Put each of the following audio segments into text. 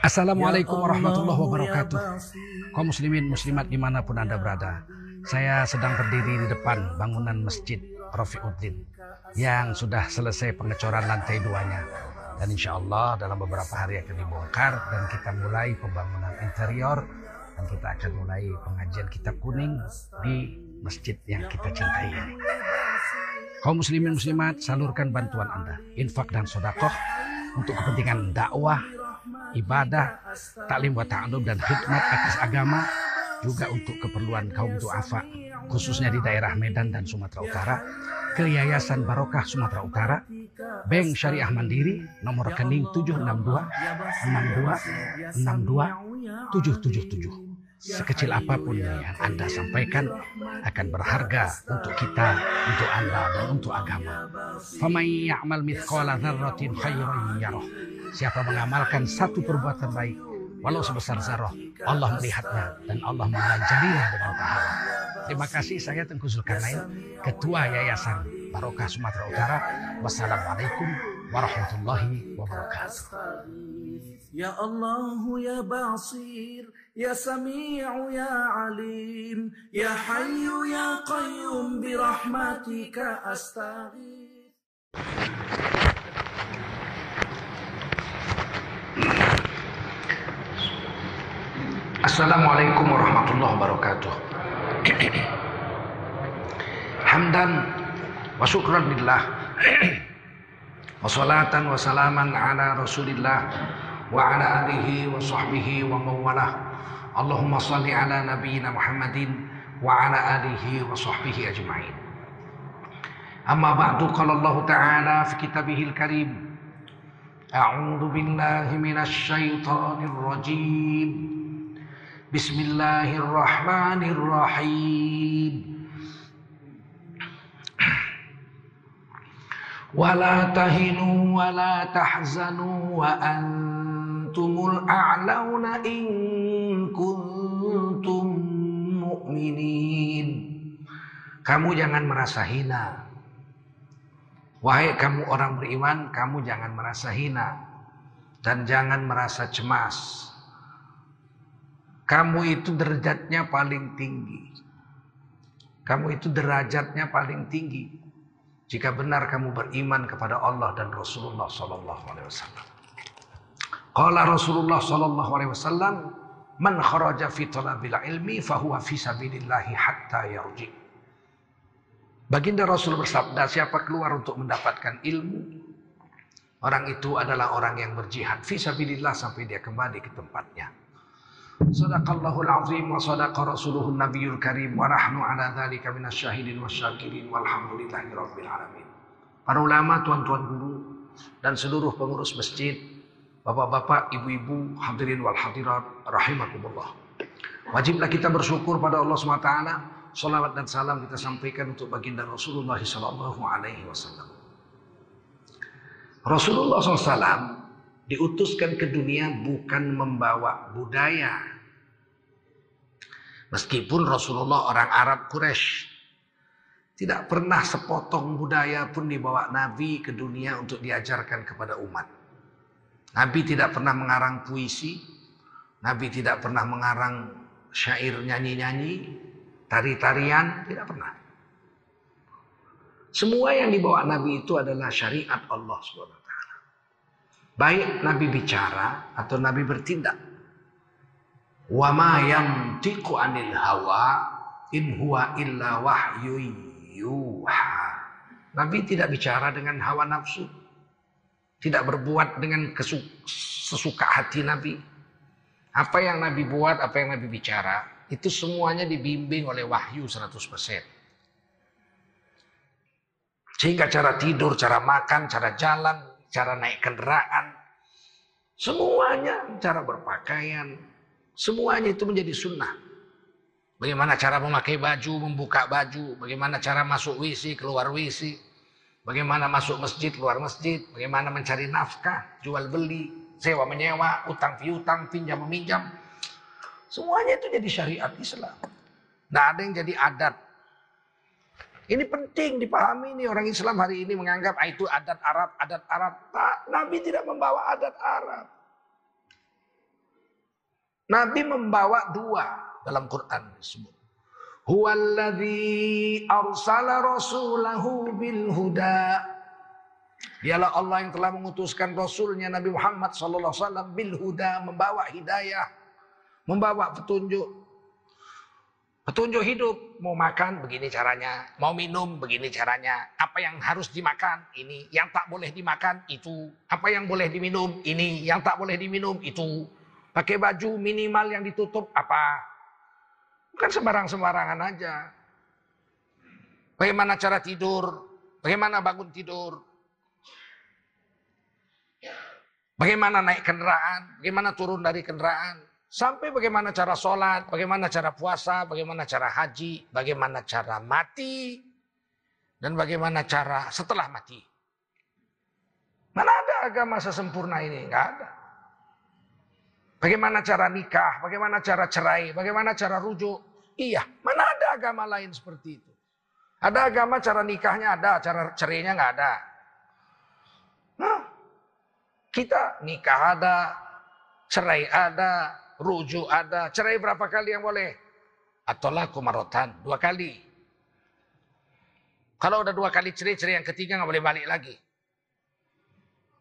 Assalamualaikum warahmatullahi wabarakatuh. Kaum muslimin muslimat di mana pun anda berada. Saya sedang berdiri di depan bangunan masjid Rafiuddin yang sudah selesai pengecoran lantai duanya. Dan insya Allah dalam beberapa hari akan dibongkar dan kita mulai pembangunan interior dan kita akan mulai pengajian kitab kuning di masjid yang kita cintai ini. Kaum muslimin muslimat salurkan bantuan anda, infak dan sodakoh untuk kepentingan dakwah, ibadah, taklim wa ta'alum dan khidmat atas agama juga untuk keperluan kaum duafa khususnya di daerah Medan dan Sumatera Utara ke Yayasan Barokah Sumatera Utara Bank Syariah Mandiri nomor rekening 762 62 62 777 sekecil apa pun yang Anda sampaikan akan berharga untuk kita, untuk Anda dan untuk agama. Famay ya'mal mithqala dzarratin khairan yarah. Siapa mengamalkan satu perbuatan baik walau sebesar zarah, Allah melihatnya dan Allah mengajarinya dengan pahala. Terima kasih saya Tengku Zulkarnain, Ketua Yayasan Barokah Sumatera Utara. Wassalamualaikum warahmatullahi wabarakatuh. Ya Allah ya Basir Ya Sami'u ya Alim Ya Hayyu ya Qayyum Birahmatika astaghith السلام عليكم ورحمة الله وبركاته. حمدا وشكرا لله. وصلاة وسلاما على رسول الله وعلى آله وصحبه ومواله اللهم صل على نبينا محمد وعلى آله وصحبه أجمعين. أما بعد قال الله تعالى في كتابه الكريم أعوذ بالله من الشيطان الرجيم. Bismillahirrahmanirrahim. Wala tahinu wala tahzanu wa antumul a'launa in kuntum mu'minin. Kamu jangan merasa hina. Wahai kamu orang beriman, kamu jangan merasa hina dan jangan merasa cemas kamu itu derajatnya paling tinggi. Kamu itu derajatnya paling tinggi. Jika benar kamu beriman kepada Allah dan Rasulullah Sallallahu Alaihi Wasallam. Qala Rasulullah Sallallahu Alaihi Wasallam, "Man kharaja fi talabil ilmi fahuwa fi sabilillahi hatta yarji." Baginda Rasul bersabda, siapa keluar untuk mendapatkan ilmu, orang itu adalah orang yang berjihad fi sabilillah sampai dia kembali ke tempatnya. Sadaqallahul azim wa sadaqa rasuluhun nabiyul karim wa nahnu ala dhalika minasyahidin wasyakirin walhamdulillahi rabbil alamin. Para ulama, tuan-tuan guru dan seluruh pengurus masjid, bapak-bapak, ibu-ibu, hadirin wal hadirat rahimakumullah. Wajiblah kita bersyukur pada Allah SWT. Salawat dan salam kita sampaikan untuk baginda Rasulullah wasallam. Rasulullah SAW diutuskan ke dunia bukan membawa budaya. Meskipun Rasulullah orang Arab Quraisy tidak pernah sepotong budaya pun dibawa Nabi ke dunia untuk diajarkan kepada umat. Nabi tidak pernah mengarang puisi, Nabi tidak pernah mengarang syair nyanyi-nyanyi, tari-tarian, tidak pernah. Semua yang dibawa Nabi itu adalah syariat Allah SWT. Baik Nabi bicara atau Nabi bertindak. Wa ma yantiqu anil hawa in huwa illa wahyu yuha. Nabi tidak bicara dengan hawa nafsu. Tidak berbuat dengan sesuka hati Nabi. Apa yang Nabi buat, apa yang Nabi bicara, itu semuanya dibimbing oleh wahyu 100%. Sehingga cara tidur, cara makan, cara jalan, cara naik kendaraan, semuanya cara berpakaian, semuanya itu menjadi sunnah. Bagaimana cara memakai baju, membuka baju, bagaimana cara masuk WC, keluar WC, bagaimana masuk masjid, keluar masjid, bagaimana mencari nafkah, jual beli, sewa menyewa, utang piutang, pinjam meminjam. Semuanya itu jadi syariat Islam. Nah ada yang jadi adat. Ini penting dipahami nih orang Islam hari ini menganggap ah, itu adat Arab, adat Arab. Tak, Nabi tidak membawa adat Arab. Nabi membawa dua dalam Quran disebut. Huwallazi arsala rasulahu bil huda. Dialah Allah yang telah mengutuskan Rasulnya Nabi Muhammad SAW bil huda membawa hidayah, membawa petunjuk. Petunjuk hidup, mau makan begini caranya, mau minum begini caranya, apa yang harus dimakan ini, yang tak boleh dimakan itu, apa yang boleh diminum ini, yang tak boleh diminum itu. Pakai baju minimal yang ditutup apa? Bukan sembarang-sembarangan aja. Bagaimana cara tidur? Bagaimana bangun tidur? Bagaimana naik kendaraan? Bagaimana turun dari kendaraan? Sampai bagaimana cara sholat, bagaimana cara puasa, bagaimana cara haji, bagaimana cara mati, dan bagaimana cara setelah mati. Mana ada agama sesempurna ini? Enggak ada. Bagaimana cara nikah, bagaimana cara cerai, bagaimana cara rujuk. Iya, mana ada agama lain seperti itu. Ada agama cara nikahnya ada, cara cerainya nggak ada. Nah, kita nikah ada, cerai ada, rujuk ada. Cerai berapa kali yang boleh? Ataulah kumarotan, dua kali. Kalau udah dua kali cerai, cerai yang ketiga nggak boleh balik lagi.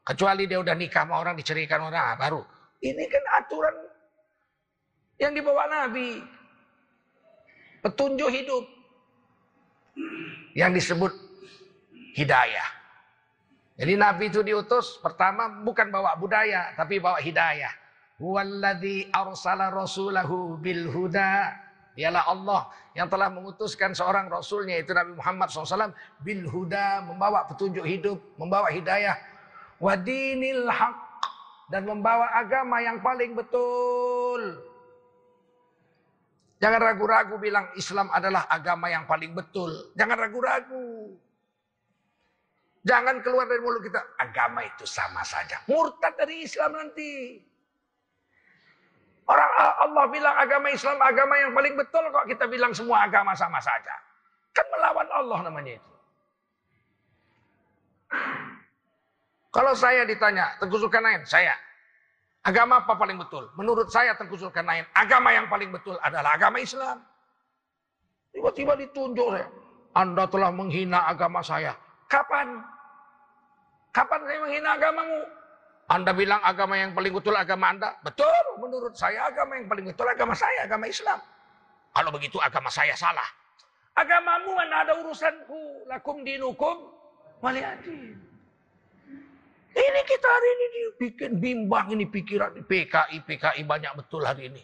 Kecuali dia udah nikah sama orang, diceraikan orang, ah, baru. Ini kan aturan yang dibawa Nabi. Petunjuk hidup. Yang disebut hidayah. Jadi Nabi itu diutus pertama bukan bawa budaya, tapi bawa hidayah. Huwallazi arsala rasulahu bil huda. Dialah Allah yang telah mengutuskan seorang rasulnya itu Nabi Muhammad SAW bil huda membawa petunjuk hidup, membawa hidayah. Wadinil haq dan membawa agama yang paling betul. Jangan ragu-ragu bilang Islam adalah agama yang paling betul. Jangan ragu-ragu. Jangan keluar dari mulut kita agama itu sama saja. Murtad dari Islam nanti. Orang Allah bilang agama Islam agama yang paling betul kok kita bilang semua agama sama saja. Kan melawan Allah namanya itu. Kalau saya ditanya, Tengku Zulkarnain, saya. Agama apa paling betul? Menurut saya Tengku Zulkarnain, agama yang paling betul adalah agama Islam. Tiba-tiba ditunjuk saya. Anda telah menghina agama saya. Kapan? Kapan saya menghina agamamu? Anda bilang agama yang paling betul agama Anda? Betul, menurut saya agama yang paling betul agama saya, agama Islam. Kalau begitu agama saya salah. Agamamu mana ada urusanku, lakum dinukum waliyadin. Ini kita hari ini bikin bimbang ini pikiran PKI, PKI banyak betul hari ini.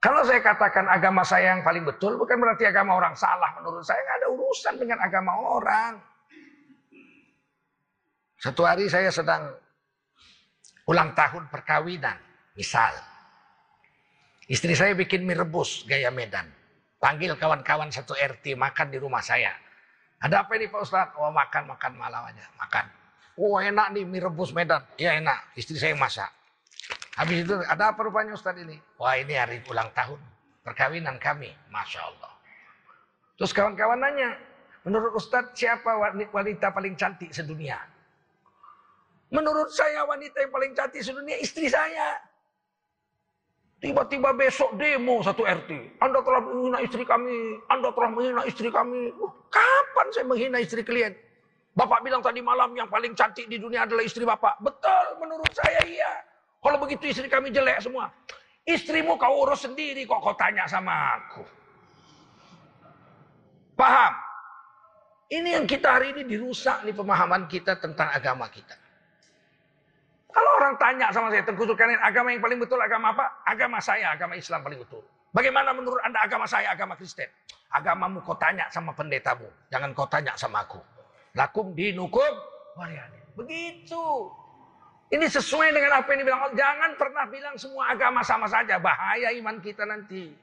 Kalau saya katakan agama saya yang paling betul, bukan berarti agama orang salah. Menurut saya nggak ada urusan dengan agama orang. Satu hari saya sedang ulang tahun perkawinan, misal. Istri saya bikin mie rebus gaya Medan. Panggil kawan-kawan satu RT makan di rumah saya. Ada apa ini Pak Ustadz? Oh makan, makan malam aja, makan. Oh enak nih mie rebus Medan. Ya enak, istri saya masak. Habis itu ada apa rupanya Ustadz ini? Wah ini hari ulang tahun perkawinan kami. Masya Allah. Terus kawan-kawan nanya, menurut Ustadz siapa wanita paling cantik sedunia? Menurut saya wanita yang paling cantik sedunia istri saya. Tiba-tiba besok demo satu RT. Anda telah menghina istri kami. Anda telah menghina istri kami. Kapan saya menghina istri kalian? Bapak bilang tadi malam yang paling cantik di dunia adalah istri bapak. Betul menurut saya iya. Kalau begitu istri kami jelek semua. Istrimu kau urus sendiri kok kau tanya sama aku. Paham? Ini yang kita hari ini dirusak nih pemahaman kita tentang agama kita. Kalau orang tanya sama saya, Tengku Zulkarnain, agama yang paling betul agama apa? Agama saya, agama Islam paling betul. Bagaimana menurut Anda agama saya, agama Kristen? Agamamu kau tanya sama pendetamu, jangan kau tanya sama aku. Lakum dinukum waliyadin. Begitu. Ini sesuai dengan apa yang dibilang. Jangan pernah bilang semua agama sama saja. Bahaya iman kita nanti.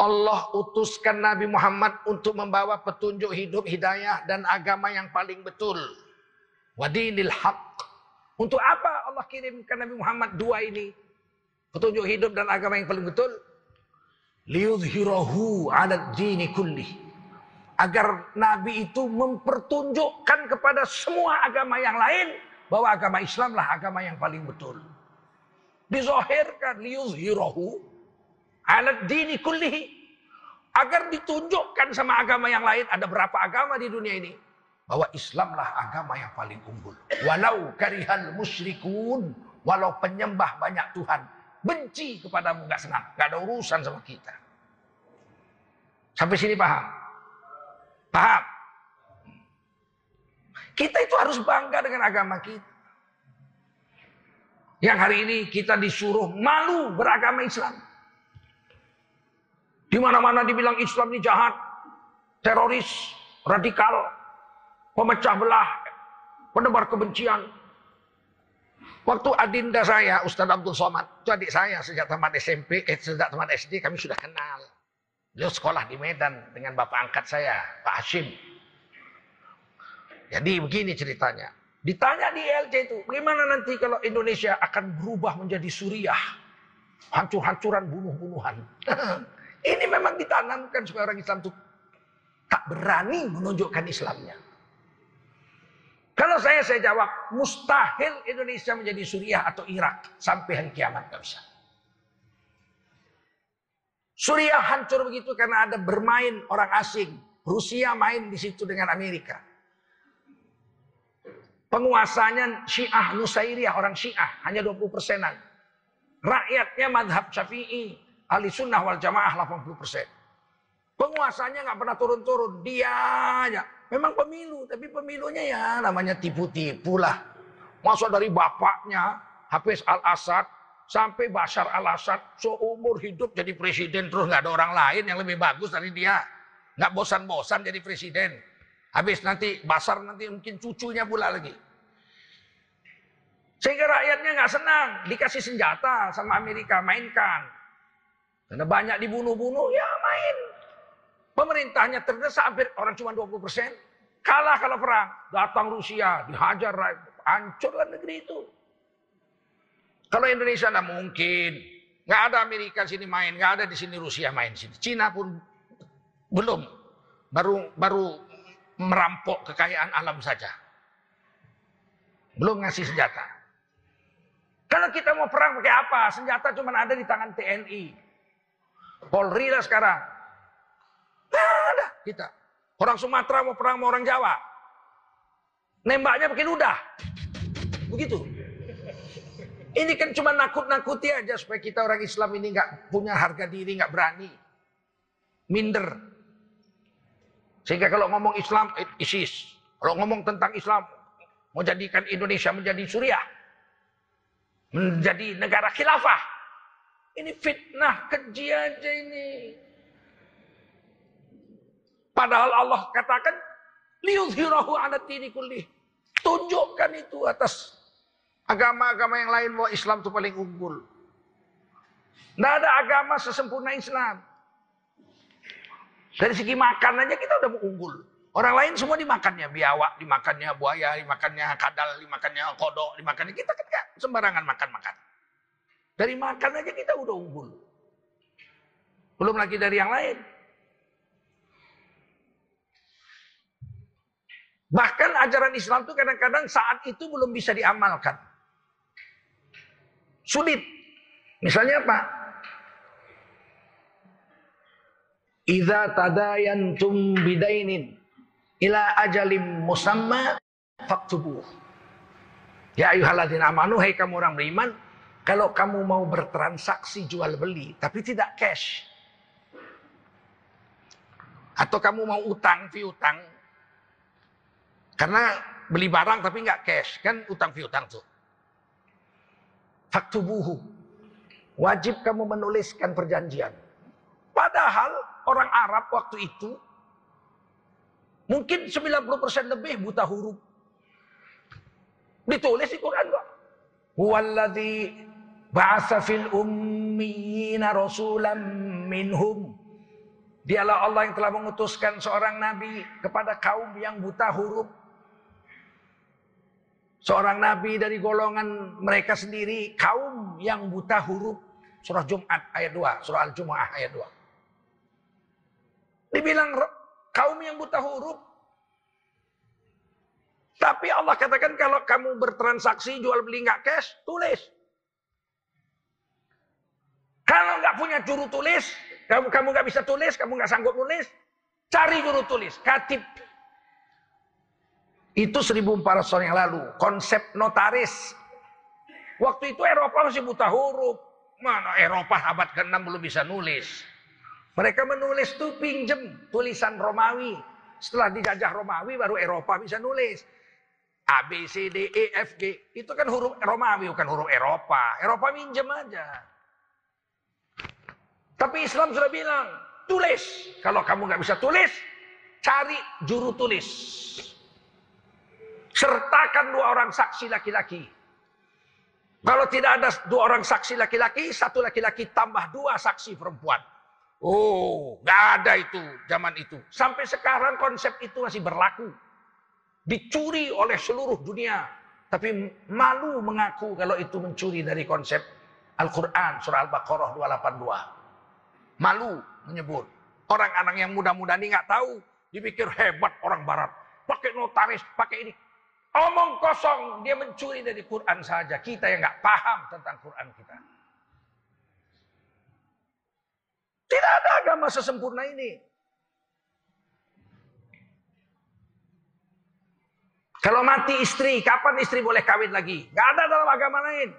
Allah utuskan Nabi Muhammad untuk membawa petunjuk hidup, hidayah, dan agama yang paling betul. Wadinil haq. Untuk apa Allah kirimkan Nabi Muhammad dua ini? Petunjuk hidup dan agama yang paling betul. Liudhirahu ala dini kulli. agar Nabi itu mempertunjukkan kepada semua agama yang lain bahwa agama Islamlah agama yang paling betul. Dizohirkan liyuzhirahu ala dini kullihi. Agar ditunjukkan sama agama yang lain ada berapa agama di dunia ini bahwa Islamlah agama yang paling unggul. Walau karihal musyrikun, walau penyembah banyak Tuhan benci kepadamu nggak senang, nggak ada urusan sama kita. Sampai sini paham? Paham? Kita itu harus bangga dengan agama kita. Yang hari ini kita disuruh malu beragama Islam. Di mana-mana dibilang Islam ini jahat, teroris, radikal, pemecah belah, penebar kebencian. Waktu adinda saya, Ustadz Abdul Somad, itu adik saya sejak tamat SMP, eh, sejak tamat SD kami sudah kenal. Beliau sekolah di Medan dengan bapak angkat saya, Pak Hashim. Jadi begini ceritanya. Ditanya di LC itu, bagaimana nanti kalau Indonesia akan berubah menjadi Suriah? Hancur-hancuran, bunuh-bunuhan. Ini memang ditanamkan supaya orang Islam itu tak berani menunjukkan Islamnya. Kalau saya, saya jawab, mustahil Indonesia menjadi Suriah atau Irak sampai hari kiamat. Gak bisa. Suriah hancur begitu karena ada bermain orang asing. Rusia main di situ dengan Amerika. Penguasanya Syiah Nusairiyah, orang Syiah, hanya 20 persenan. Rakyatnya madhab syafi'i, ahli sunnah wal jamaah 80 persen. Penguasanya nggak pernah turun-turun, dia aja. Memang pemilu, tapi pemilunya ya namanya tipu-tipu lah. Masa dari bapaknya, Hafiz al-Assad, Sampai Bashar al-Assad seumur hidup jadi presiden terus nggak ada orang lain yang lebih bagus dari dia. Nggak bosan-bosan jadi presiden. Habis nanti Bashar nanti mungkin cucunya pula lagi. Sehingga rakyatnya nggak senang. Dikasih senjata sama Amerika, mainkan. Karena banyak dibunuh-bunuh, ya main. Pemerintahnya terdesak hampir orang cuma 20 persen. Kalah kalau perang. Datang Rusia, dihajar, hancurlah negeri itu. Kalau Indonesia tidak mungkin. Nggak ada Amerika sini main, nggak ada di sini Rusia main sini. Cina pun belum. Baru baru merampok kekayaan alam saja. Belum ngasih senjata. Kalau kita mau perang pakai apa? Senjata cuma ada di tangan TNI. Polri lah sekarang. Kita. Orang Sumatera mau perang sama orang Jawa. Nembaknya pakai ludah. Begitu. Ini kan cuma nakut-nakuti aja supaya kita orang Islam ini nggak punya harga diri, nggak berani, minder. Sehingga kalau ngomong Islam, eh, ISIS. Kalau ngomong tentang Islam, mau jadikan Indonesia menjadi Suriah, menjadi negara khilafah. Ini fitnah, keji aja ini. Padahal Allah katakan, liudhirahu anatini kulli. Tunjukkan itu atas Agama-agama yang lain bahwa Islam itu paling unggul. Tidak ada agama sesempurna Islam. Dari segi makan aja kita udah unggul. Orang lain semua dimakannya biawak, dimakannya buaya, dimakannya kadal, dimakannya kodok, dimakannya kita kan gak sembarangan makan-makan. Dari makan aja kita udah unggul. Belum lagi dari yang lain. Bahkan ajaran Islam itu kadang-kadang saat itu belum bisa diamalkan. Sulit. Misalnya apa? Iza tadayantum bidainin ila ajalim musamma faktubuh. Ya ayuhalladzina amanu hai kamu orang beriman, kalau kamu mau bertransaksi jual beli tapi tidak cash. Atau kamu mau utang piutang karena beli barang tapi nggak cash, kan utang piutang tuh. Faktubuhu. Wajib kamu menuliskan perjanjian. Padahal orang Arab waktu itu mungkin 90% lebih buta huruf. Ditulis di Quran kok. Huwallazi ba'asa fil ummiyina rasulam minhum. Dialah Allah yang telah mengutuskan seorang nabi kepada kaum yang buta huruf. Seorang nabi dari golongan mereka sendiri, kaum yang buta huruf. Surah Jumat ayat 2, surah Al-Jumu'ah ayat 2. Dibilang kaum yang buta huruf. Tapi Allah katakan kalau kamu bertransaksi jual beli nggak cash, tulis. Kalau nggak punya juru tulis, kamu kamu nggak bisa tulis, kamu nggak sanggup nulis, cari juru tulis, katib. Itu 1400 tahun yang lalu, konsep notaris. Waktu itu Eropa masih buta huruf. Mana Eropa abad ke-6 belum bisa nulis. Mereka menulis tuh pinjem tulisan Romawi. Setelah dijajah Romawi baru Eropa bisa nulis. A, B, C, D, E, F, G. Itu kan huruf Romawi, bukan huruf Eropa. Eropa minjem aja. Tapi Islam sudah bilang, tulis. Kalau kamu nggak bisa tulis, cari juru tulis. Sertakan dua orang saksi laki-laki. Kalau tidak ada dua orang saksi laki-laki, satu laki-laki tambah dua saksi perempuan. Oh, nggak ada itu zaman itu. Sampai sekarang konsep itu masih berlaku dicuri oleh seluruh dunia. Tapi malu mengaku kalau itu mencuri dari konsep Al-Quran surah Al-Baqarah 282. Malu menyebut. Orang-orang yang muda-muda ini nggak tahu. Dipikir hebat orang barat. Pakai notaris, pakai ini. Omong kosong, dia mencuri dari Quran saja. Kita yang nggak paham tentang Quran kita. Tidak ada agama sesempurna ini. Kalau mati istri, kapan istri boleh kawin lagi? Gak ada dalam agama lain.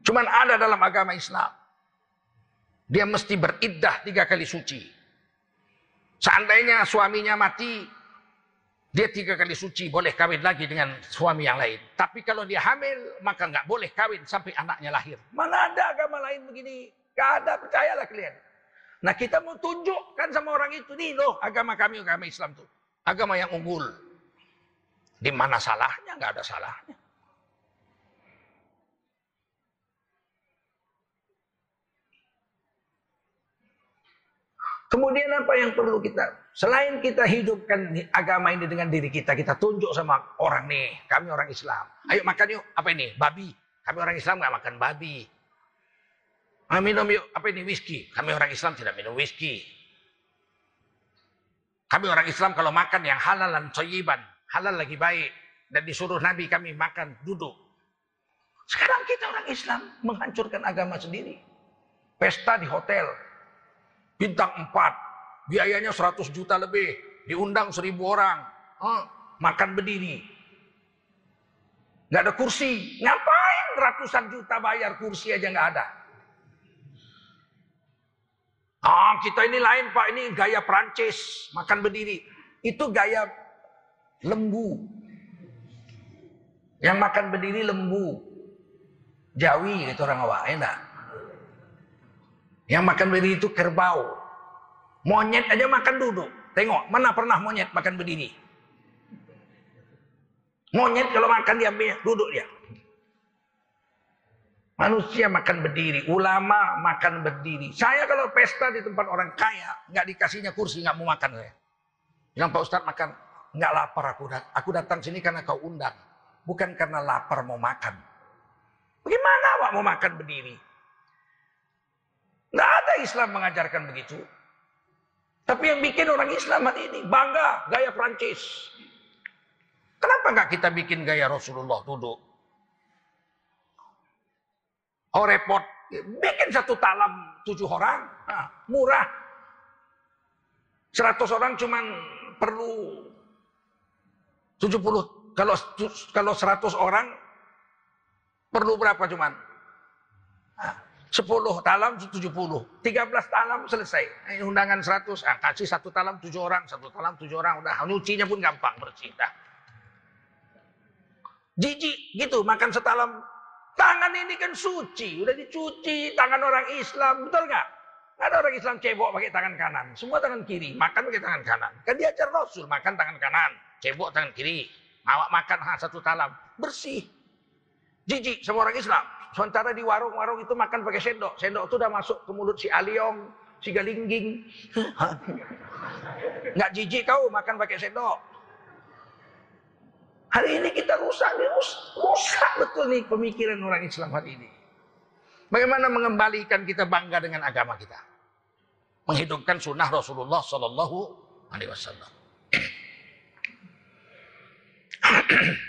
Cuman ada dalam agama Islam. Dia mesti beriddah tiga kali suci. Seandainya suaminya mati, dia tiga kali suci boleh kawin lagi dengan suami yang lain. Tapi kalau dia hamil, maka nggak boleh kawin sampai anaknya lahir. Mana ada agama lain begini? Gak ada, percayalah kalian. Nah kita mau tunjukkan sama orang itu, nih loh agama kami, agama Islam tuh. Agama yang unggul. Di mana salahnya? Nggak ada salahnya. Kemudian apa yang perlu kita? Selain kita hidupkan agama ini dengan diri kita, kita tunjuk sama orang nih, kami orang Islam. Ayo makan yuk, apa ini? Babi. Kami orang Islam nggak makan babi. Ayo minum yuk, apa ini? Whisky. Kami orang Islam tidak minum whisky. Kami orang Islam kalau makan yang halal dan soyiban. Halal lagi baik. Dan disuruh Nabi kami makan duduk. Sekarang kita orang Islam menghancurkan agama sendiri. Pesta di hotel. Bintang 4. Biayanya 100 juta lebih. Diundang 1000 orang. Oh, makan berdiri. Gak ada kursi. Ngapain ratusan juta bayar kursi aja gak ada. Ah, kita ini lain Pak, ini gaya Prancis, makan berdiri. Itu gaya lembu. Yang makan berdiri lembu. Jawi itu orang awak, enak. Yang makan berdiri itu kerbau. Monyet aja makan duduk. Tengok, mana pernah monyet makan berdiri? Monyet kalau makan dia duduk dia. Manusia makan berdiri, ulama makan berdiri. Saya kalau pesta di tempat orang kaya, nggak dikasihnya kursi, nggak mau makan saya. Yang Pak Ustadz makan, nggak lapar aku datang. Aku datang sini karena kau undang, bukan karena lapar mau makan. Bagaimana Pak mau makan berdiri? Nggak ada Islam mengajarkan begitu. Tapi yang bikin orang Islam hari ini bangga gaya Prancis. Kenapa nggak kita bikin gaya Rasulullah duduk? Oh repot. Bikin satu talam tujuh orang. Nah, murah. Seratus orang cuman perlu tujuh puluh. Kalau kalau seratus orang perlu berapa cuman? Nah, sepuluh talam tujuh puluh. Tiga belas talam selesai. Ini undangan seratus. Ah, kasih satu talam tujuh orang. Satu talam tujuh orang. Udah nyucinya pun gampang bersih. Dah. Jijik gitu makan setalam Tangan ini kan suci, udah dicuci tangan orang Islam, betul nggak? Ada orang Islam cebok pakai tangan kanan, semua tangan kiri, makan pakai tangan kanan. Kan diajar Rasul makan tangan kanan, cebok tangan kiri, awak makan satu talam, bersih. Jijik semua orang Islam. Sementara di warung-warung itu makan pakai sendok, sendok itu udah masuk ke mulut si Aliong, si Galingging. Nggak jijik kau makan pakai sendok. Hari ini kita rusak, rusak, betul nih pemikiran orang Islam hari ini. Bagaimana mengembalikan kita bangga dengan agama kita? menghidupkan sunnah Rasulullah Sallallahu Alaihi Wasallam.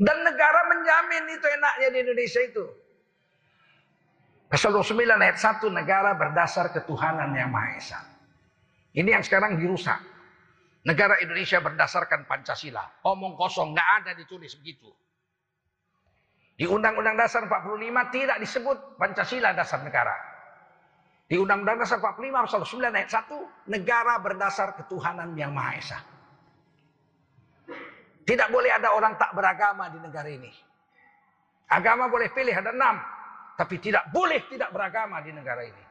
Dan negara menjamin itu enaknya di Indonesia itu. Pasal 29 ayat 1 negara berdasar ketuhanan yang Maha Esa. Ini yang sekarang dirusak. Negara Indonesia berdasarkan Pancasila. Omong kosong, nggak ada ditulis begitu. Di Undang-Undang Dasar 45 tidak disebut Pancasila dasar negara. Di Undang-Undang Dasar 45 pasal 9 ayat 1, negara berdasar ketuhanan yang Maha Esa. Tidak boleh ada orang tak beragama di negara ini. Agama boleh pilih ada enam. Tapi tidak boleh tidak beragama di negara ini.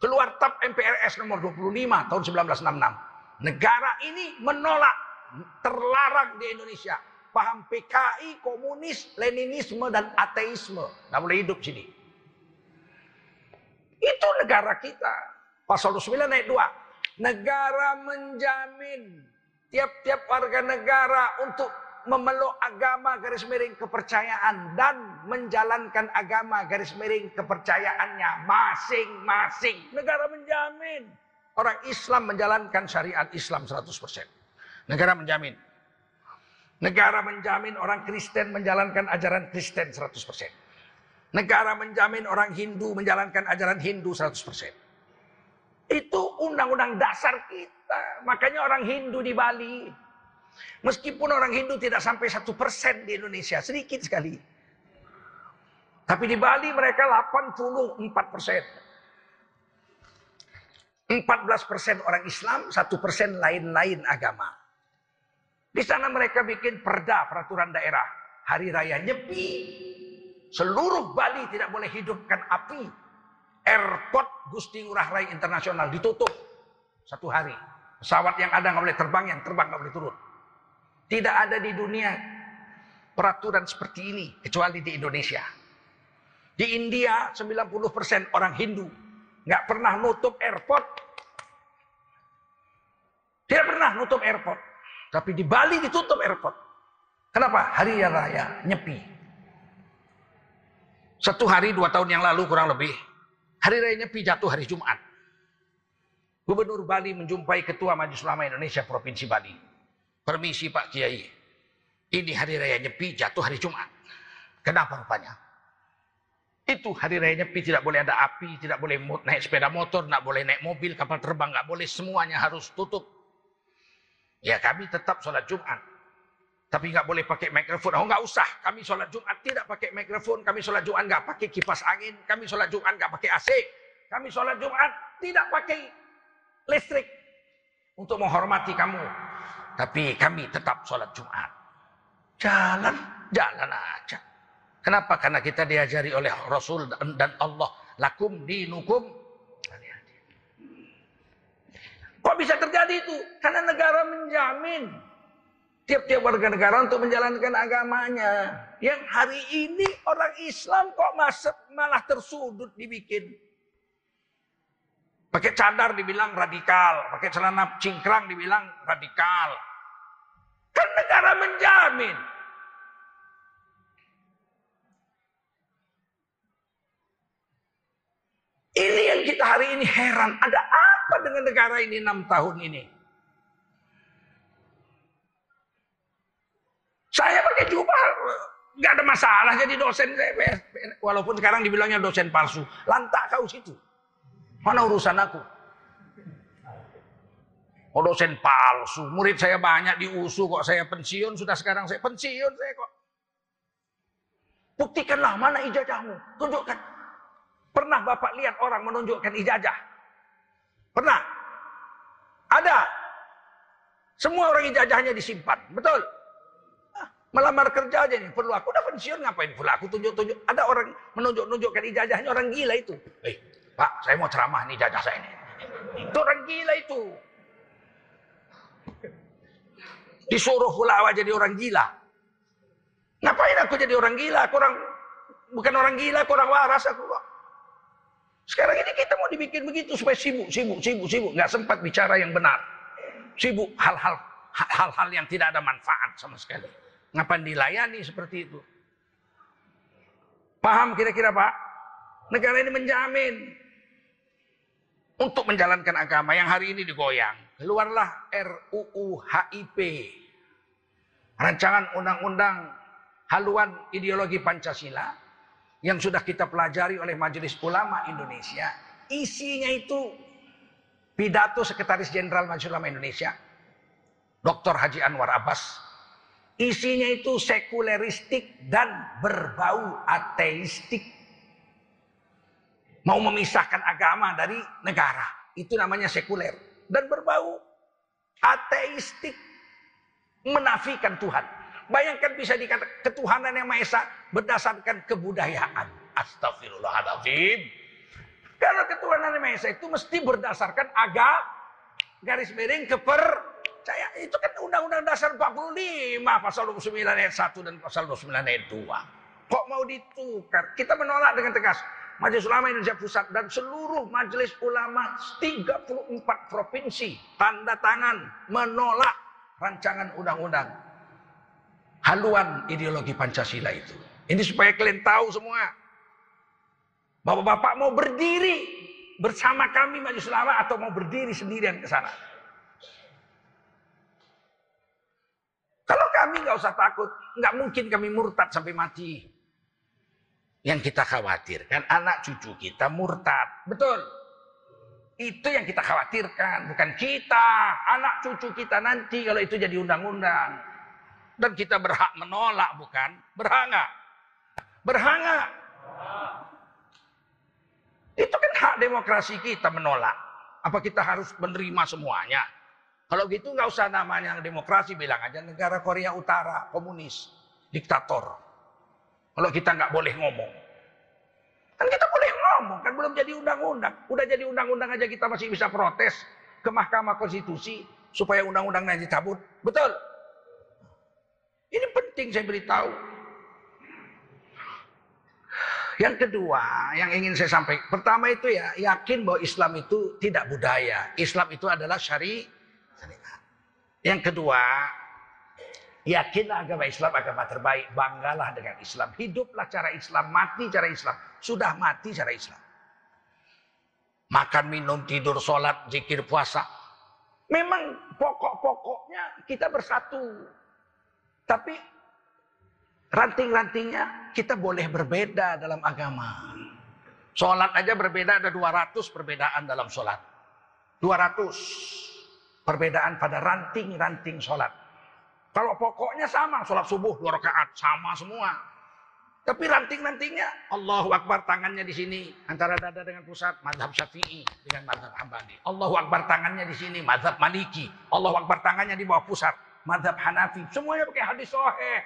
Keluar TAP MPRS nomor 25 tahun 1966. Negara ini menolak, terlarang di Indonesia. Paham PKI, komunis, Leninisme, dan ateisme. Nggak boleh hidup sini. Itu negara kita. Pasal 29 ayat 2. Negara menjamin tiap-tiap warga negara untuk memeluk agama garis miring kepercayaan dan menjalankan agama garis miring kepercayaannya masing-masing. Negara menjamin orang Islam menjalankan syariat Islam 100%. Negara menjamin. Negara menjamin orang Kristen menjalankan ajaran Kristen 100%. Negara menjamin orang Hindu menjalankan ajaran Hindu 100%. Itu undang-undang dasar kita. Makanya orang Hindu di Bali. Meskipun orang Hindu tidak sampai satu persen di Indonesia. Sedikit sekali. Tapi di Bali mereka 84 persen. 14 persen orang Islam, satu persen lain-lain agama. Di sana mereka bikin perda peraturan daerah. Hari raya Nyepi. Seluruh Bali tidak boleh hidupkan api airport Gusti Ngurah Rai Internasional ditutup satu hari. Pesawat yang ada nggak boleh terbang, yang terbang nggak boleh turun. Tidak ada di dunia peraturan seperti ini kecuali di Indonesia. Di India 90% orang Hindu nggak pernah nutup airport. Tidak pernah nutup airport. Tapi di Bali ditutup airport. Kenapa? Hari raya nyepi. Satu hari dua tahun yang lalu kurang lebih Hari raya Nyepi jatuh hari Jumat. Gubernur Bali menjumpai Ketua Majelis Ulama Indonesia Provinsi Bali. Permisi Pak Kiai. Ini hari raya Nyepi jatuh hari Jumat. Kenapa rupanya? Itu hari raya Nyepi tidak boleh ada api, tidak boleh naik sepeda motor, tidak boleh naik mobil, kapal terbang, nggak boleh semuanya harus tutup. Ya kami tetap sholat Jumat. Tapi nggak boleh pakai mikrofon. Oh nggak usah. Kami sholat Jumat tidak pakai mikrofon. Kami sholat Jumat nggak pakai kipas angin. Kami sholat Jumat nggak pakai AC. Kami sholat Jumat tidak pakai listrik untuk menghormati kamu. Tapi kami tetap sholat Jumat. Jalan, jalan aja. Kenapa? Karena kita diajari oleh Rasul dan Allah. Lakum dinukum. Kok bisa terjadi itu? Karena negara menjamin tiap-tiap warga negara untuk menjalankan agamanya. Yang hari ini orang Islam kok malah tersudut dibikin. Pakai cadar dibilang radikal, pakai celana cingkrang dibilang radikal. Kan negara menjamin. Ini yang kita hari ini heran, ada apa dengan negara ini enam tahun ini? Saya pakai jubah nggak ada masalah jadi dosen saya. Walaupun sekarang dibilangnya dosen palsu. Lantak kau situ. Mana urusan aku? Oh dosen palsu. Murid saya banyak diusu kok saya pensiun. Sudah sekarang saya pensiun saya kok. Buktikanlah mana ijazahmu. Tunjukkan. Pernah Bapak lihat orang menunjukkan ijazah? Pernah? Ada. Semua orang ijazahnya disimpan. Betul? Melamar kerja aja nih, perlu aku udah pensiun ngapain perlu aku tunjuk-tunjuk. Ada orang menunjuk-nunjukkan ijazahnya orang gila itu. Eh, Pak, saya mau ceramah nih ijazah saya ini. Itu orang gila itu. Disuruh pula jadi orang gila. Ngapain aku jadi orang gila? Aku orang bukan orang gila, aku orang waras aku kok. Sekarang ini kita mau dibikin begitu supaya sibuk, sibuk, sibuk, sibuk, nggak sempat bicara yang benar. Sibuk hal-hal hal-hal yang tidak ada manfaat sama sekali. Ngapain dilayani seperti itu? Paham kira-kira Pak? Negara ini menjamin untuk menjalankan agama yang hari ini digoyang. Keluarlah RUU HIP. Rancangan undang-undang haluan ideologi Pancasila yang sudah kita pelajari oleh Majelis Ulama Indonesia. Isinya itu pidato Sekretaris Jenderal Majelis Ulama Indonesia, Dr. Haji Anwar Abbas. Isinya itu sekuleristik dan berbau ateistik. Mau memisahkan agama dari negara. Itu namanya sekuler. Dan berbau ateistik. Menafikan Tuhan. Bayangkan bisa dikatakan ketuhanan yang Maha Esa berdasarkan kebudayaan. Astagfirullahaladzim. Kalau ketuhanan yang Maha Esa itu mesti berdasarkan agama garis miring kepercayaan. Itu kan Undang-Undang Dasar 45 pasal 29 ayat 1 dan pasal 29 ayat 2. Kok mau ditukar? Kita menolak dengan tegas. Majelis Ulama Indonesia Pusat dan seluruh majelis ulama 34 provinsi tanda tangan menolak rancangan undang-undang haluan ideologi Pancasila itu. Ini supaya kalian tahu semua. Bapak-bapak mau berdiri bersama kami Majelis Ulama atau mau berdiri sendirian ke sana. Kalau kami nggak usah takut, nggak mungkin kami murtad sampai mati. Yang kita khawatirkan anak cucu kita murtad, betul? Itu yang kita khawatirkan, bukan kita, anak cucu kita nanti kalau itu jadi undang-undang. Dan kita berhak menolak, bukan? Berhak nggak? Itu kan hak demokrasi kita menolak. Apa kita harus menerima semuanya? Kalau gitu nggak usah namanya demokrasi, bilang aja negara Korea Utara komunis, diktator. Kalau kita nggak boleh ngomong, kan kita boleh ngomong, kan belum jadi undang-undang. Udah jadi undang-undang aja kita masih bisa protes ke Mahkamah Konstitusi supaya undang-undangnya dicabut. Betul? Ini penting saya beritahu. Yang kedua yang ingin saya sampaikan. Pertama itu ya yakin bahwa Islam itu tidak budaya. Islam itu adalah syari. syariat. Yang kedua yakinlah agama Islam agama terbaik. Banggalah dengan Islam. Hiduplah cara Islam. Mati cara Islam. Sudah mati cara Islam. Makan, minum, tidur, sholat, zikir, puasa. Memang pokok-pokoknya kita bersatu. Tapi ranting-rantingnya kita boleh berbeda dalam agama. Sholat aja berbeda ada 200 perbedaan dalam sholat. 200 perbedaan pada ranting-ranting sholat. Kalau pokoknya sama, sholat subuh dua rakaat sama semua. Tapi ranting-rantingnya Allahu Akbar tangannya di sini antara dada dengan pusat madhab Syafi'i dengan madhab Hambali. Allahu Akbar tangannya di sini madhab Maliki. Allahu Akbar tangannya di bawah pusat madhab Hanafi. Semuanya pakai hadis soheh.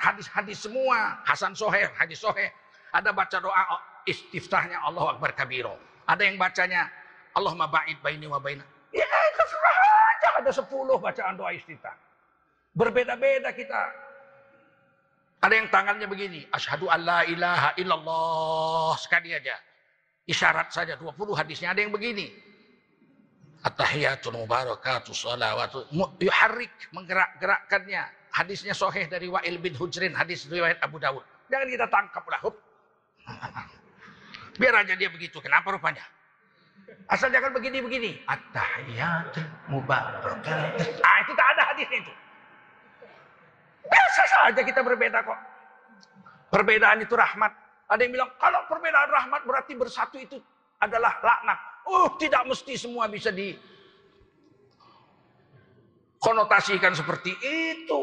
Hadis, hadis semua. Hasan soheh, hadis soheh. Ada baca doa istiftahnya Allah Akbar kabiro. Ada yang bacanya Allahumma ba'id baini wa baina. Ya terserah aja ada sepuluh bacaan doa istiftah. Berbeda-beda kita. Ada yang tangannya begini. Ashadu an la ilaha illallah. Sekali aja. Isyarat saja 20 hadisnya. Ada yang begini. At-tahiyatul mubarakatuh salawatu. Yuharrik menggerak-gerakkannya. Hadisnya soheh dari Wa'il bin Hujrin. Hadis riwayat Abu Dawud. Jangan kita tangkap lah. Hup. Biar aja dia begitu. Kenapa rupanya? Asal jangan begini-begini. At-tahiyatul mubarakatuh. Ah itu tak ada hadisnya itu. Biasa saja kita berbeda kok. Perbedaan itu rahmat. Ada yang bilang, kalau perbedaan rahmat berarti bersatu itu adalah laknat. Oh, tidak mesti semua bisa di konotasikan seperti itu.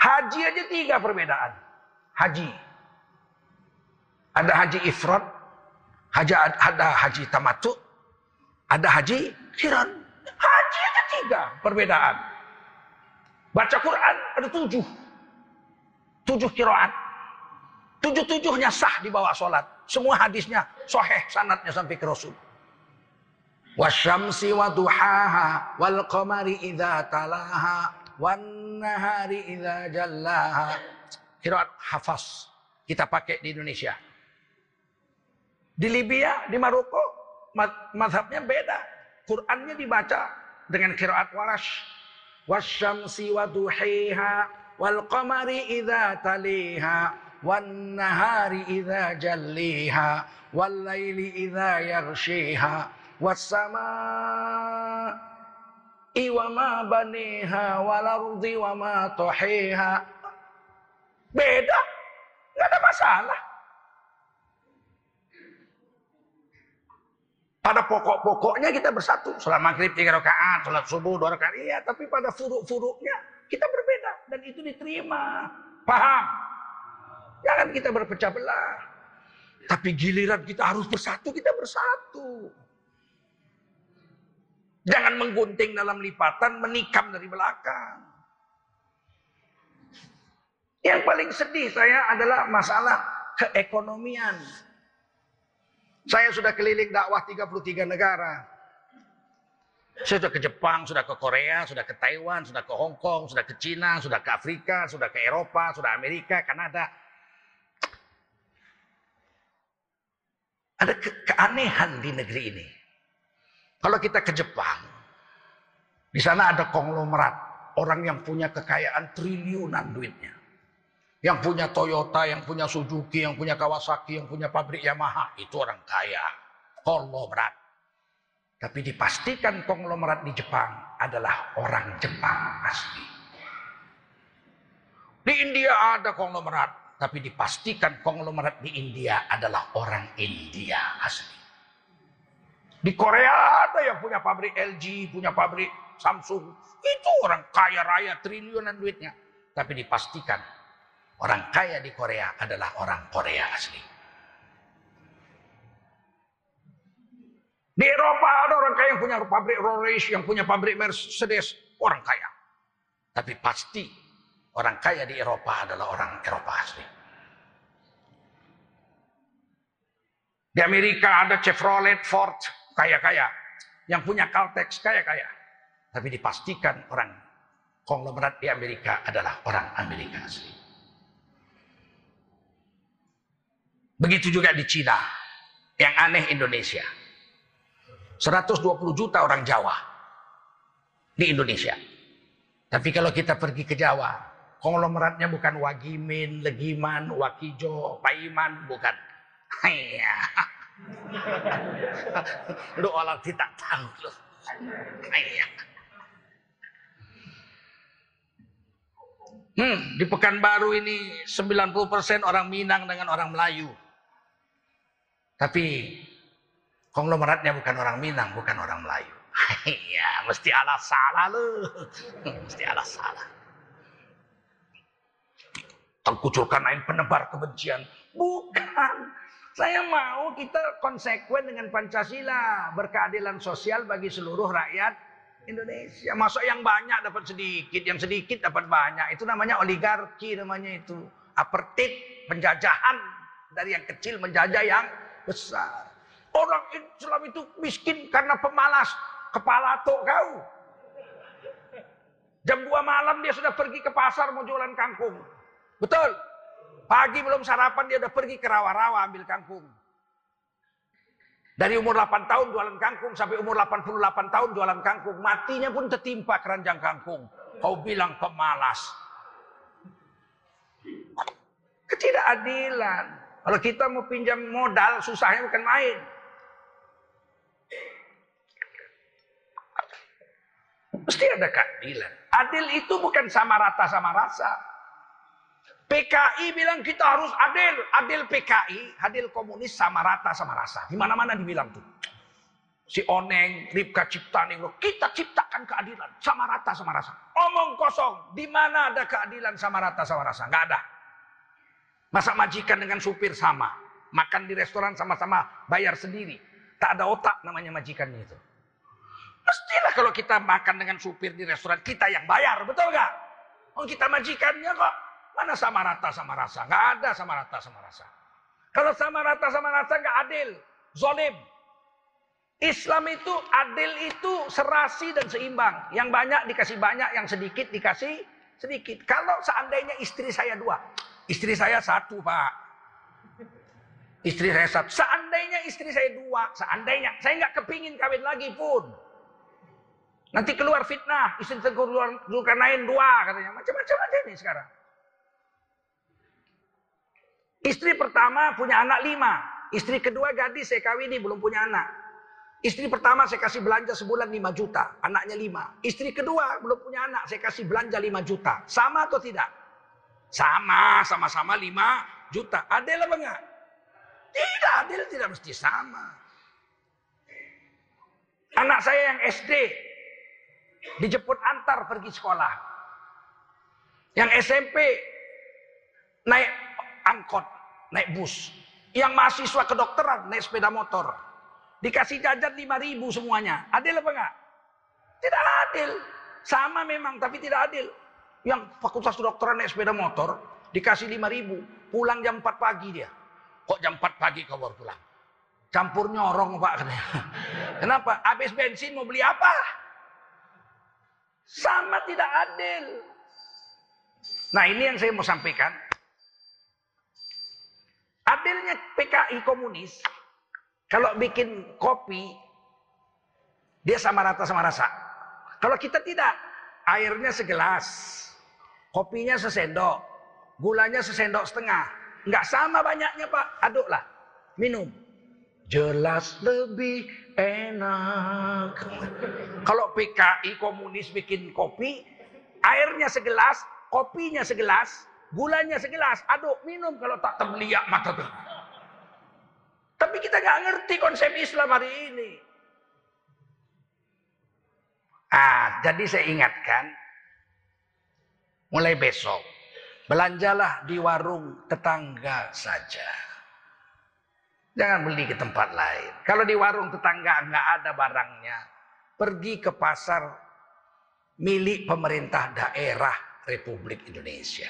Haji aja tiga perbedaan. Haji. Ada haji ifrat, haji, ada haji tamatu, ada haji kiran. Haji aja tiga perbedaan. Baca Quran ada tujuh. Tujuh kiraat. Tujuh-tujuhnya sah di bawah sholat. Semua hadisnya soheh sanatnya sampai ke Rasul. Wasyamsi wa duhaha wal qamari idza talaha wan nahari idza jallaha. Kiraat hafaz kita pakai di Indonesia. Di Libya, di Maroko, mazhabnya beda. Qurannya dibaca dengan kiraat warash. Wasyamsi wa duhiha wal qamari idza taliha wan nahari idza jalliha wal laili idza yaghshiha was samaa'i wa ma baniha wal ardi wa ma tuhiha beda nggak ada masalah pada pokok-pokoknya kita bersatu. Sholat maghrib tiga rakaat, sholat subuh dua rakaat. Iya, tapi pada furuk-furuknya kita berbeda dan itu diterima. Paham? Jangan kita berpecah belah. Tapi giliran kita harus bersatu, kita bersatu. Jangan menggunting dalam lipatan, menikam dari belakang. Yang paling sedih saya adalah masalah keekonomian. Saya sudah keliling dakwah 33 negara. Saya sudah ke Jepang, sudah ke Korea, sudah ke Taiwan, sudah ke Hong Kong, sudah ke Cina, sudah ke Afrika, sudah ke Eropa, sudah Amerika, Kanada. Ada ke keanehan di negeri ini. Kalau kita ke Jepang, di sana ada konglomerat orang yang punya kekayaan triliunan duitnya. Yang punya Toyota, yang punya Suzuki, yang punya Kawasaki, yang punya pabrik Yamaha. Itu orang kaya. Konglomerat. Tapi dipastikan konglomerat di Jepang adalah orang Jepang asli. Di India ada konglomerat. Tapi dipastikan konglomerat di India adalah orang India asli. Di Korea ada yang punya pabrik LG, punya pabrik Samsung. Itu orang kaya raya triliunan duitnya. Tapi dipastikan Orang kaya di Korea adalah orang Korea asli. Di Eropa ada orang kaya yang punya pabrik Rolls yang punya pabrik Mercedes, orang kaya. Tapi pasti orang kaya di Eropa adalah orang Eropa asli. Di Amerika ada Chevrolet, Ford, kaya-kaya. Yang punya Caltex, kaya-kaya. Tapi dipastikan orang konglomerat di Amerika adalah orang Amerika asli. Begitu juga di Cina. Yang aneh Indonesia. 120 juta orang Jawa di Indonesia. Tapi kalau kita pergi ke Jawa, konglomeratnya bukan Wagimin, Legiman, Wakijo, Paiman, bukan. Iya. Lu orang tidak tahu. Iya. Hmm, di Pekanbaru ini 90% orang Minang dengan orang Melayu. Tapi konglomeratnya bukan orang Minang, bukan orang Melayu. Iya, mesti ala salah lu. Mesti ala salah. Terkucurkan lain penebar kebencian. Bukan. Saya mau kita konsekuen dengan Pancasila. Berkeadilan sosial bagi seluruh rakyat Indonesia. Masuk yang banyak dapat sedikit, yang sedikit dapat banyak. Itu namanya oligarki namanya itu. Apartheid, penjajahan. Dari yang kecil menjajah yang besar. Orang Islam itu miskin karena pemalas. Kepala tok kau. Jam 2 malam dia sudah pergi ke pasar mau jualan kangkung. Betul. Pagi belum sarapan dia udah pergi ke rawa-rawa ambil kangkung. Dari umur 8 tahun jualan kangkung sampai umur 88 tahun jualan kangkung. Matinya pun tertimpa keranjang kangkung. Kau bilang pemalas. Ketidakadilan. Kalau kita mau pinjam modal susahnya bukan main. Mesti ada keadilan. Adil itu bukan sama rata sama rasa. PKI bilang kita harus adil. Adil PKI, adil komunis sama rata sama rasa. Di mana-mana dibilang tuh. Si Oneng, Ripka Ciptaning, kita ciptakan keadilan sama rata sama rasa. Omong kosong, di mana ada keadilan sama rata sama rasa? Nggak ada. Masa majikan dengan supir sama, makan di restoran sama-sama bayar sendiri. Tak ada otak namanya majikannya itu. Mestilah kalau kita makan dengan supir di restoran, kita yang bayar, betul nggak? Oh kita majikannya kok. Mana sama rata sama rasa? Nggak ada sama rata sama rasa. Kalau sama rata sama rasa nggak adil. Zolim. Islam itu adil itu serasi dan seimbang. Yang banyak dikasih banyak, yang sedikit dikasih sedikit. Kalau seandainya istri saya dua. Istri saya satu pak. Istri saya satu. Seandainya istri saya dua. Seandainya. Saya nggak kepingin kawin lagi pun. Nanti keluar fitnah, istri keluar lain dua katanya. Macam-macam aja nih sekarang. Istri pertama punya anak lima. Istri kedua gadis saya kawini belum punya anak. Istri pertama saya kasih belanja sebulan 5 juta. Anaknya 5. Istri kedua belum punya anak. Saya kasih belanja 5 juta. Sama atau tidak? Sama. Sama-sama 5 juta. Adil apa enggak? Tidak adil. Tidak mesti sama. Anak saya yang SD. Dijemput antar pergi sekolah. Yang SMP. Naik angkot. Naik bus. Yang mahasiswa kedokteran naik sepeda motor. Dikasih jajan 5 ribu semuanya. Adil apa enggak? Tidak adil. Sama memang tapi tidak adil. Yang fakultas kedokteran naik sepeda motor dikasih 5 ribu. Pulang jam 4 pagi dia. Kok jam 4 pagi kau baru pulang? Campur nyorong pak. Kenapa? Habis bensin mau beli apa? Sama tidak adil. Nah ini yang saya mau sampaikan. Adilnya PKI komunis, kalau bikin kopi, dia sama rata sama rasa. Kalau kita tidak, airnya segelas, kopinya sesendok, gulanya sesendok setengah. Nggak sama banyaknya pak, aduklah, minum. Jelas lebih enak. Kalau PKI komunis bikin kopi, airnya segelas, kopinya segelas, Gulanya segelas, aduk, minum kalau tak terbeliak mata tuh. Tapi kita nggak ngerti konsep Islam hari ini. Ah, jadi saya ingatkan, mulai besok, belanjalah di warung tetangga saja. Jangan beli ke tempat lain. Kalau di warung tetangga nggak ada barangnya, pergi ke pasar milik pemerintah daerah Republik Indonesia.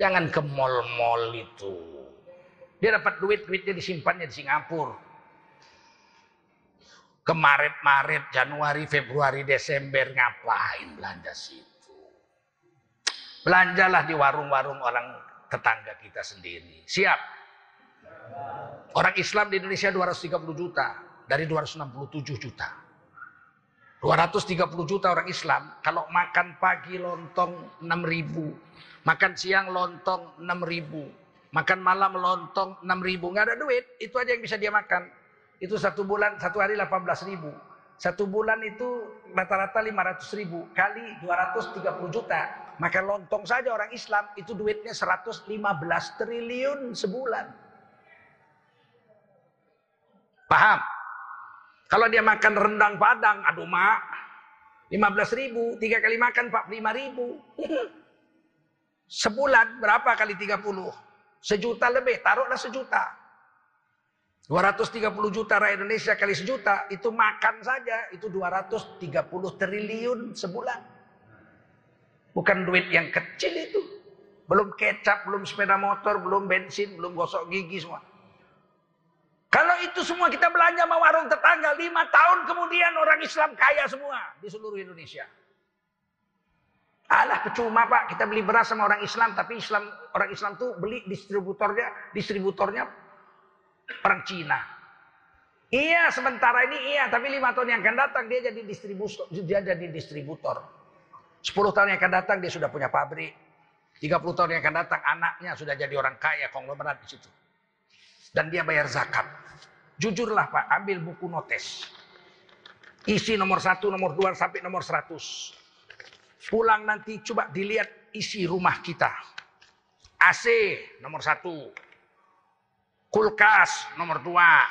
Jangan ke mall-mall itu. Dia dapat duit, duitnya disimpannya di Singapura. Kemarin Maret, Januari, Februari, Desember ngapain belanja situ? Belanjalah di warung-warung orang tetangga kita sendiri. Siap? Orang Islam di Indonesia 230 juta dari 267 juta. 230 juta orang Islam, kalau makan pagi lontong 6 ribu, Makan siang lontong 6 ribu. Makan malam lontong 6 ribu. Nggak ada duit, itu aja yang bisa dia makan. Itu satu bulan, satu hari 18 ribu. Satu bulan itu rata-rata 500 ribu. Kali 230 juta. Makan lontong saja orang Islam itu duitnya 115 triliun sebulan. Paham? Kalau dia makan rendang padang, aduh mak, 15 ribu, tiga kali makan 45 ribu. Sebulan berapa kali 30? Sejuta lebih, taruhlah sejuta. 230 juta rakyat Indonesia kali sejuta, itu makan saja, itu 230 triliun sebulan. Bukan duit yang kecil itu. Belum kecap, belum sepeda motor, belum bensin, belum gosok gigi semua. Kalau itu semua kita belanja sama warung tetangga, lima tahun kemudian orang Islam kaya semua di seluruh Indonesia. Alah percuma pak, kita beli beras sama orang Islam, tapi Islam orang Islam tuh beli distributornya, distributornya orang Cina. Iya, sementara ini iya, tapi lima tahun yang akan datang dia jadi distributor, dia jadi distributor. Sepuluh tahun yang akan datang dia sudah punya pabrik. Tiga puluh tahun yang akan datang anaknya sudah jadi orang kaya konglomerat di situ. Dan dia bayar zakat. Jujurlah Pak, ambil buku notes. Isi nomor satu, nomor dua sampai nomor seratus. Pulang nanti coba dilihat isi rumah kita. AC nomor satu. Kulkas nomor dua.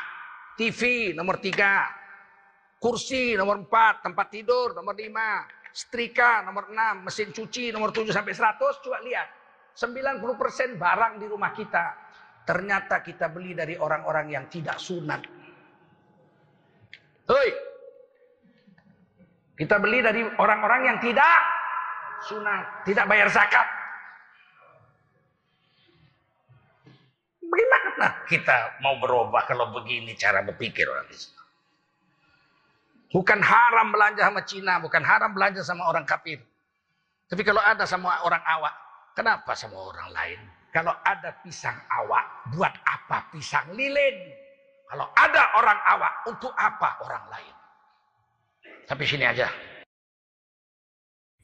TV nomor tiga. Kursi nomor empat. Tempat tidur nomor lima. Setrika nomor enam. Mesin cuci nomor tujuh sampai seratus. Coba lihat. 90% barang di rumah kita. Ternyata kita beli dari orang-orang yang tidak sunat. Hei. Kita beli dari orang-orang yang tidak sunat, tidak bayar zakat. Bagaimana kita mau berubah kalau begini cara berpikir orang Islam? Bukan haram belanja sama Cina, bukan haram belanja sama orang kafir. Tapi kalau ada sama orang awak, kenapa sama orang lain? Kalau ada pisang awak, buat apa pisang lilin? Kalau ada orang awak, untuk apa orang lain? Tapi sini aja.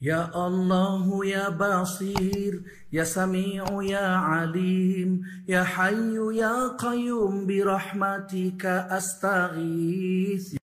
يا الله يا بصير يا سميع يا عليم يا حي يا قيوم برحمتك أستغيث